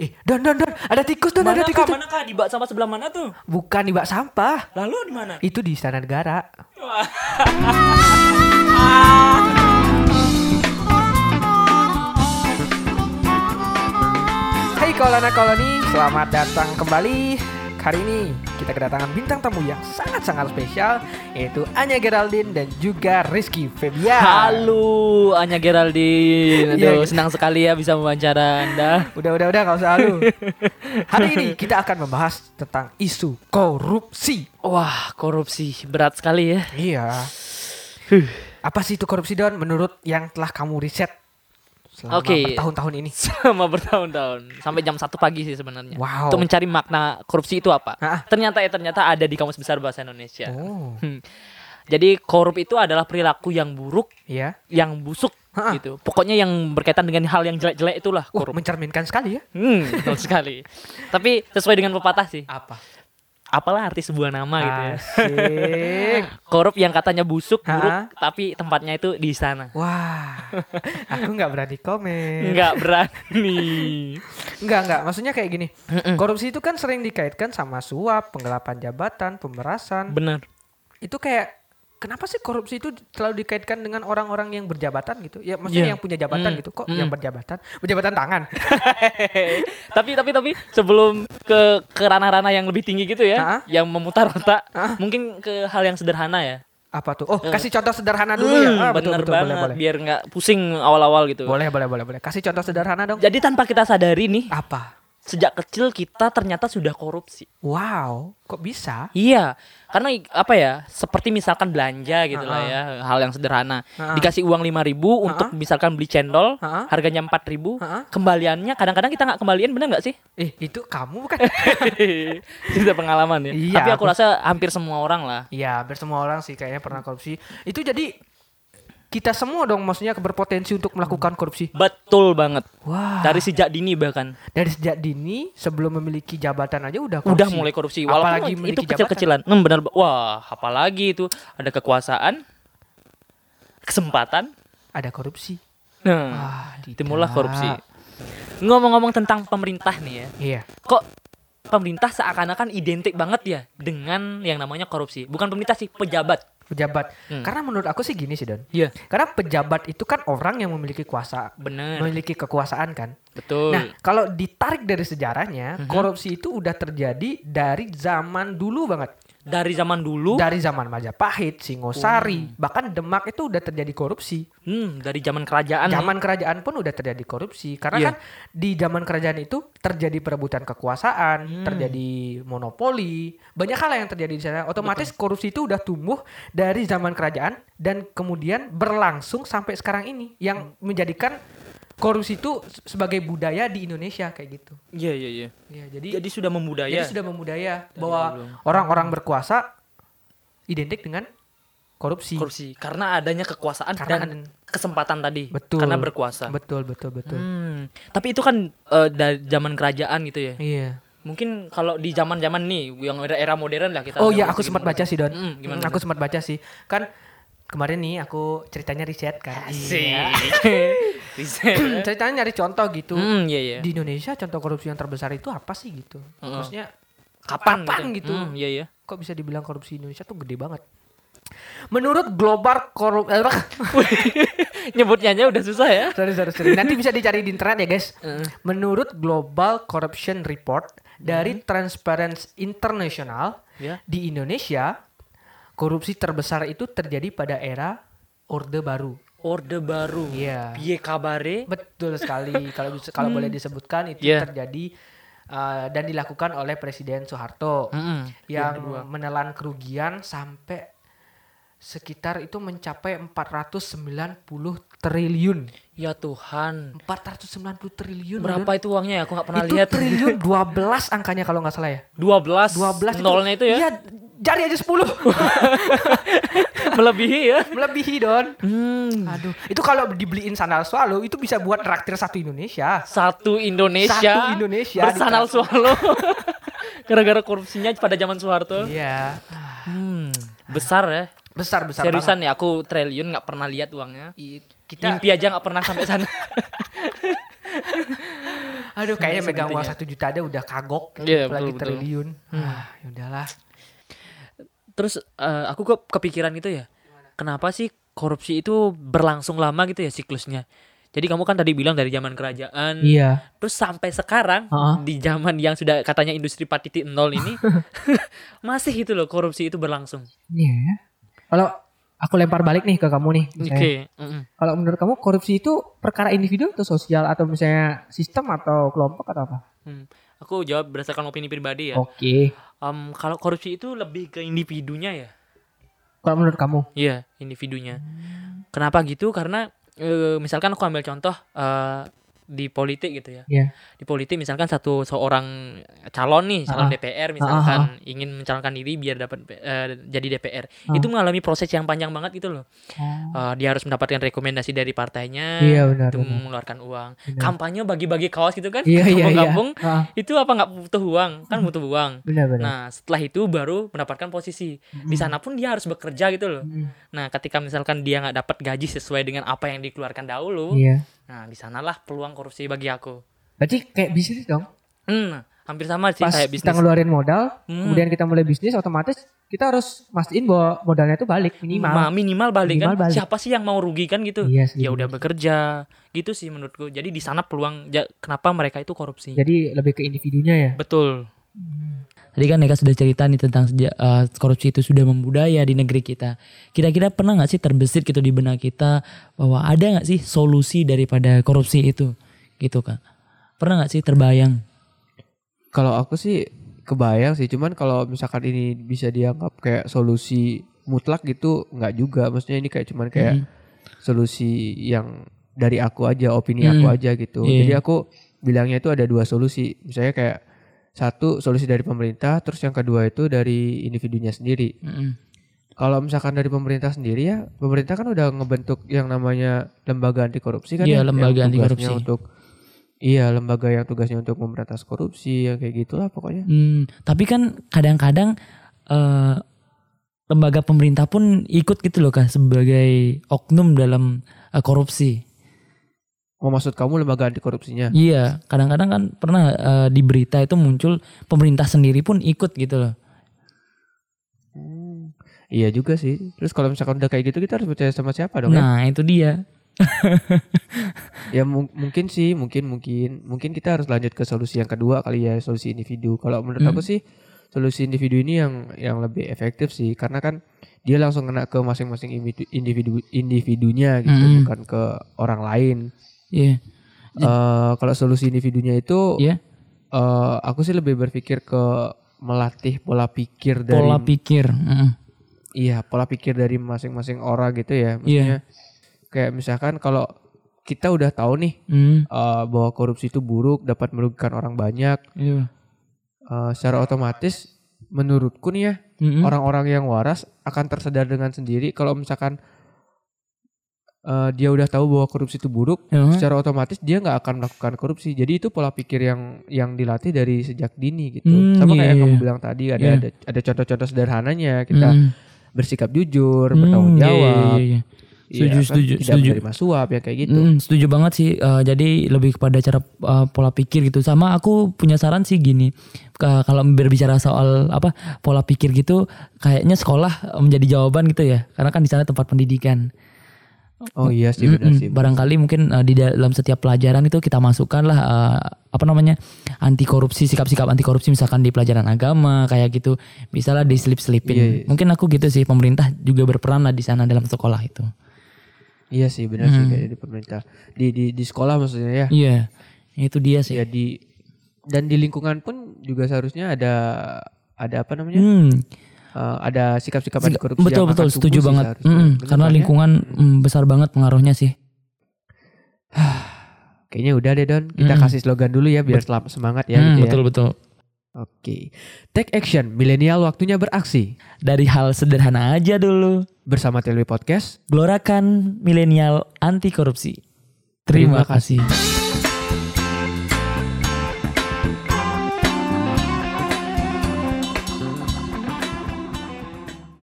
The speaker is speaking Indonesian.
Eh, Don, Don, Don, ada tikus, Don, ada Mana tikus. kah? Mana kah? Di bak sama sebelah mana tuh? Bukan di bak sampah. Lalu di mana? Itu di Istana Negara. Hai Kolana Koloni, selamat datang kembali. Hari ini kita kedatangan bintang tamu yang sangat-sangat spesial yaitu Anya Geraldine dan juga Rizky Febian. Halo, Anya Geraldine. Iya, Aduh, iya. senang sekali ya bisa wawancara Anda. Udah, udah, udah, gak usah halu. Hari ini kita akan membahas tentang isu korupsi. Wah, korupsi berat sekali ya. Iya. Apa sih itu korupsi Don? Menurut yang telah kamu riset selama Oke. bertahun-tahun ini. Selama bertahun-tahun sampai jam 1 pagi sih sebenarnya. Wow. Untuk mencari makna korupsi itu apa? Ah. Ternyata ya ternyata ada di Kamus Besar Bahasa Indonesia. Oh, Hmm. Jadi korup itu adalah perilaku yang buruk, iya. yang busuk Ha-ha. gitu. Pokoknya yang berkaitan dengan hal yang jelek-jelek itulah korup. mencerminkan sekali ya. Hmm, betul sekali. Tapi sesuai dengan pepatah sih. Apa? Apalah arti sebuah nama gitu ya. Asik. Korup yang katanya busuk, Ha? buruk, tapi tempatnya itu di istana. Wah, aku nggak berani komen. Enggak berani. Enggak, enggak. Maksudnya kayak gini. Korupsi itu kan sering dikaitkan sama suap, penggelapan jabatan, pemerasan. Bener. Itu kayak kenapa sih korupsi itu selalu dikaitkan dengan orang-orang yang berjabatan gitu? Ya maksudnya Iya. yang punya jabatan Mm. gitu. Kok Mm. yang berjabatan? Berjabatan tangan. tapi tapi tapi sebelum ke ke ranah-ranah yang lebih tinggi gitu ya, Ha? yang memutar otak, Ha? mungkin ke hal yang sederhana ya. Apa tuh? Oh, Eh. kasih contoh sederhana dulu Hmm, ya. Ah, betul, bener betul, banget, boleh, boleh. biar nggak pusing awal-awal gitu. Boleh, boleh, boleh, boleh. Kasih contoh sederhana dong. Jadi tanpa kita sadari nih, Apa? Sejak kecil kita ternyata sudah korupsi. Wow, kok bisa? Iya, karena apa ya? Seperti misalkan belanja gitu lah ya, hal yang sederhana. Dikasih uang 5000 untuk misalkan beli cendol, harganya 4000 Ha-ha. Kembaliannya kadang-kadang kita nggak kembalian bener nggak sih? Eh, itu kamu bukan? Itu udah pengalaman ya. Iya, Tapi aku aku- rasa hampir semua orang lah. Iya, hampir semua orang sih kayaknya pernah korupsi. Itu jadi kita semua dong maksudnya berpotensi untuk melakukan korupsi. Betul banget. Wah. Dari sejak dini bahkan dari sejak dini sebelum memiliki jabatan aja udah korupsi. udah mulai korupsi. Walaupun Apalagi itu memiliki kecil-kecilan. Hmm, benar. Wah, apalagi itu ada kekuasaan, kesempatan. Ada korupsi. Nah, Wah, timbullah tidak. korupsi. Ngomong-ngomong tentang pemerintah nih ya. Iya. Kok pemerintah seakan-akan identik banget ya dengan yang namanya korupsi. Bukan pemerintah sih, pejabat. Pejabat. Hmm. Karena menurut aku sih gini sih, Don. Iya, Karena pejabat itu kan orang yang memiliki kuasa, bener. memiliki kekuasaan kan. Betul. Nah, kalau ditarik dari sejarahnya, Mhm. korupsi itu udah terjadi dari zaman dulu banget. Dari zaman dulu, Dari zaman Majapahit, Singosari, bahkan Demak itu udah terjadi korupsi. hmm, dari zaman kerajaan. Zaman kerajaan pun udah terjadi korupsi karena Iya. kan di zaman kerajaan itu terjadi perebutan kekuasaan, Hmm. terjadi monopoli, banyak hal yang terjadi di sana. Otomatis korupsi itu udah tumbuh dari zaman kerajaan dan kemudian berlangsung sampai sekarang ini yang menjadikan korupsi itu sebagai budaya di Indonesia kayak gitu. Iya, iya, iya. Ya, jadi Jadi sudah membudaya. jadi sudah membudaya bahwa orang-orang berkuasa identik dengan korupsi. korupsi karena adanya kekuasaan Karena dan kesempatan tadi Betul. karena berkuasa. Betul, betul, betul. Hmm. Tapi itu kan eh, dari zaman kerajaan gitu ya. Iya. Mungkin kalau di zaman-zaman nih yang era, era modern lah kita. Oh iya, aku sempat baca sih Don. Hmm, gimana, Hmm, aku sempat baca sih. Kan kemarin nih aku ceritanya riset kan. Iya. Riset. ceritanya nyari contoh gitu. Hmm, iya iya. Di Indonesia contoh korupsi yang terbesar itu apa sih gitu? Heeh. Maksudnya Kapan, kapan gitu? Hmm, iya iya. kok bisa dibilang korupsi Indonesia tuh gede banget? Menurut Global Korup eh, Nyebutnya aja udah susah ya. sorry, sorry, sorry. Nanti bisa dicari di internet ya guys. Heeh. Menurut Global Corruption Report dari Transparency International Ya. di Indonesia korupsi terbesar itu terjadi pada era Orde Baru. Orde baru. Iya. Piye kabare? Betul sekali. Kalau kalau boleh disebutkan itu Iya. terjadi uh, dan dilakukan oleh Presiden Soeharto Mm-mm. yang menelan kerugian sampai sekitar itu mencapai 490 triliun. Ya Tuhan. 490 triliun. Berapa itu uangnya ya? Aku nggak pernah itu lihat. triliun 12 angkanya kalau nggak salah ya. 12. 12 Nolnya itu ya. Iya, jari aja 10. Melebihi ya. Melebihi, Don. Hmm. Aduh, itu kalau dibeliin sandal swallow itu bisa buat traktir satu Indonesia. Satu Indonesia. Satu Indonesia Bersanal dikasih. swallow. Gara-gara korupsinya pada zaman Soeharto. Iya. Hmm. Besar ya. Besar besar Seriusan ya aku triliun nggak pernah lihat uangnya. banget. I- Kita Mimpi aja nggak pernah sampai sana. Aduh kayaknya megang uang satu juta aja udah kagok. Iya, apalagi betul, betul. triliun. Hmm. Ah, ya udahlah. Terus eh, aku kok kepikiran gitu ya. Kenapa sih korupsi itu berlangsung lama gitu ya siklusnya? Jadi kamu kan tadi bilang dari zaman kerajaan, Iya. terus sampai sekarang Heeh. di zaman yang sudah katanya industri 4.0 ini masih itu loh korupsi itu berlangsung. Iya. ya. Kalau aku lempar balik nih ke kamu nih. Oke. misalnya. mm-mm. Kalau menurut kamu korupsi itu perkara individu atau sosial atau misalnya sistem atau kelompok atau apa? Hmm. Aku jawab berdasarkan opini pribadi ya. Oke. Em, kalau korupsi itu lebih ke individunya ya. Kalau menurut kamu? Iya, individunya. Kenapa gitu? Karena eh, misalkan aku ambil contoh eh, di politik gitu ya. Iya. Di politik misalkan satu seorang calon nih, calon Ah. DPR misalkan ingin mencalonkan diri biar dapat eh, jadi DPR. Ah. Itu mengalami proses yang panjang banget gitu loh. Oh. Eh, dia harus mendapatkan rekomendasi dari partainya. Iya benar. Itu benar. mengeluarkan uang. Benar. Kampanye bagi-bagi kaos gitu kan? Iya iya iya. Kampung-kampung. Ah, Itu apa nggak butuh uang? Kan butuh uang. benar benar. Nah, setelah itu baru mendapatkan posisi. Di sana pun dia harus bekerja gitu loh. Mm. Nah, ketika misalkan dia nggak dapat gaji sesuai dengan apa yang dikeluarkan dahulu, Iya. Nah di sanalah peluang korupsi bagi aku. Berarti kayak bisnis dong. Hmm, hampir sama sih Pas kayak kita bisnis. ngeluarin modal, Hmm. kemudian kita mulai bisnis otomatis kita harus mastiin bahwa modalnya itu balik minimal. Ma- minimal balik Minimal kan. balik. Siapa sih yang mau rugi kan gitu? Iya sih. Ya udah bekerja. Gitu sih menurutku. Jadi di sana peluang ja- kenapa mereka itu korupsi. Jadi lebih ke individunya ya. Betul. Tadi kan Eka sudah cerita nih tentang eh, korupsi itu sudah membudaya di negeri kita. Kira-kira pernah nggak sih terbesit gitu di benak kita bahwa ada nggak sih solusi daripada korupsi itu, gitu kan? Pernah nggak sih terbayang? Kalau aku sih kebayang sih, cuman kalau misalkan ini bisa dianggap kayak solusi mutlak gitu nggak juga. Maksudnya ini kayak cuman kayak Mm. solusi yang dari aku aja, opini aku Mm. aja gitu. Iya. Jadi aku bilangnya itu ada dua solusi. Misalnya kayak satu solusi dari pemerintah, terus yang kedua itu dari individunya sendiri. Mm-mm. Kalau misalkan dari pemerintah sendiri ya, pemerintah kan udah ngebentuk yang namanya lembaga anti korupsi kan Iya, ya, lembaga anti korupsi. Untuk Iya, lembaga yang tugasnya untuk memberantas korupsi yang kayak gitulah pokoknya. Hmm, tapi kan kadang-kadang eh, lembaga pemerintah pun ikut gitu loh kak sebagai oknum dalam eh, korupsi. Oh maksud kamu lembaga anti korupsinya? Iya, kadang-kadang kan pernah eh, di berita itu muncul pemerintah sendiri pun ikut gitu loh. Hmm, Iya juga sih. Terus kalau misalkan udah kayak gitu kita harus percaya sama siapa dong ya? Nah itu dia. Ya mung- mungkin sih, mungkin mungkin mungkin kita harus lanjut ke solusi yang kedua kali ya, solusi individu. Kalau menurut Hmm. aku sih solusi individu ini yang yang lebih efektif sih karena kan dia langsung kena ke masing-masing individu individu individunya gitu, Hmm. bukan ke orang lain. Iya. Eh kalau solusi individunya itu Iya. eh, aku sih lebih berpikir ke melatih pola pikir dari Pola pikir. Mm-mm. Iya, pola pikir dari masing-masing orang gitu ya. Iya. Maksudnya kayak misalkan kalau kita udah tahu nih Hmm, eh, bahwa korupsi itu buruk, dapat merugikan orang banyak, iya. eh, secara otomatis menurutku nih ya, orang-orang yang waras akan tersadar dengan sendiri kalau misalkan eh, dia udah tahu bahwa korupsi itu buruk, Iya. secara otomatis dia nggak akan melakukan korupsi. Jadi itu pola pikir yang yang dilatih dari sejak dini gitu. Hmm, Sama iya, kayak yang iya. kamu bilang tadi ada Iya. ada ada contoh-contoh sederhananya kita Mm. bersikap jujur, Hmm, bertanggung iya, jawab. iya, iya. Setuju, Iya kan? setuju, tidak setuju. menerima suap ya kayak gitu. Mm, setuju banget sih. Eh, jadi lebih kepada cara eh, pola pikir gitu. Sama aku punya saran sih gini. Ka- kalau berbicara soal apa pola pikir gitu, kayaknya sekolah menjadi jawaban gitu ya. Karena kan di sana tempat pendidikan. Oh iya sih benar sih. benar. Barangkali mungkin eh, di dalam setiap pelajaran itu kita masukkan lah eh, apa namanya anti korupsi, sikap-sikap anti korupsi misalkan di pelajaran agama kayak gitu. Bisalah diselip-selipin. Iya, iya. Mungkin aku gitu sih. Pemerintah juga berperan lah di sana dalam sekolah itu. Iya sih benar sih Hmm. kayak di pemerintah. Di di di sekolah maksudnya ya. Iya, itu dia sih. Ya di dan di lingkungan pun juga seharusnya ada ada apa namanya? Hmm. Eh, ada sikap-sikap anti korupsi betul betul setuju sih banget. Mm-mm, Bener karena lingkungan mm, besar banget pengaruhnya sih Kayaknya udah deh Don. Kita Mm. kasih slogan dulu ya biar selam- semangat ya Hmm, gitu ya. betul betul Oke. Take action, milenial waktunya beraksi. dari hal sederhana aja dulu Bersama TLW Podcast. gelorakan milenial anti korupsi Terima terima kasih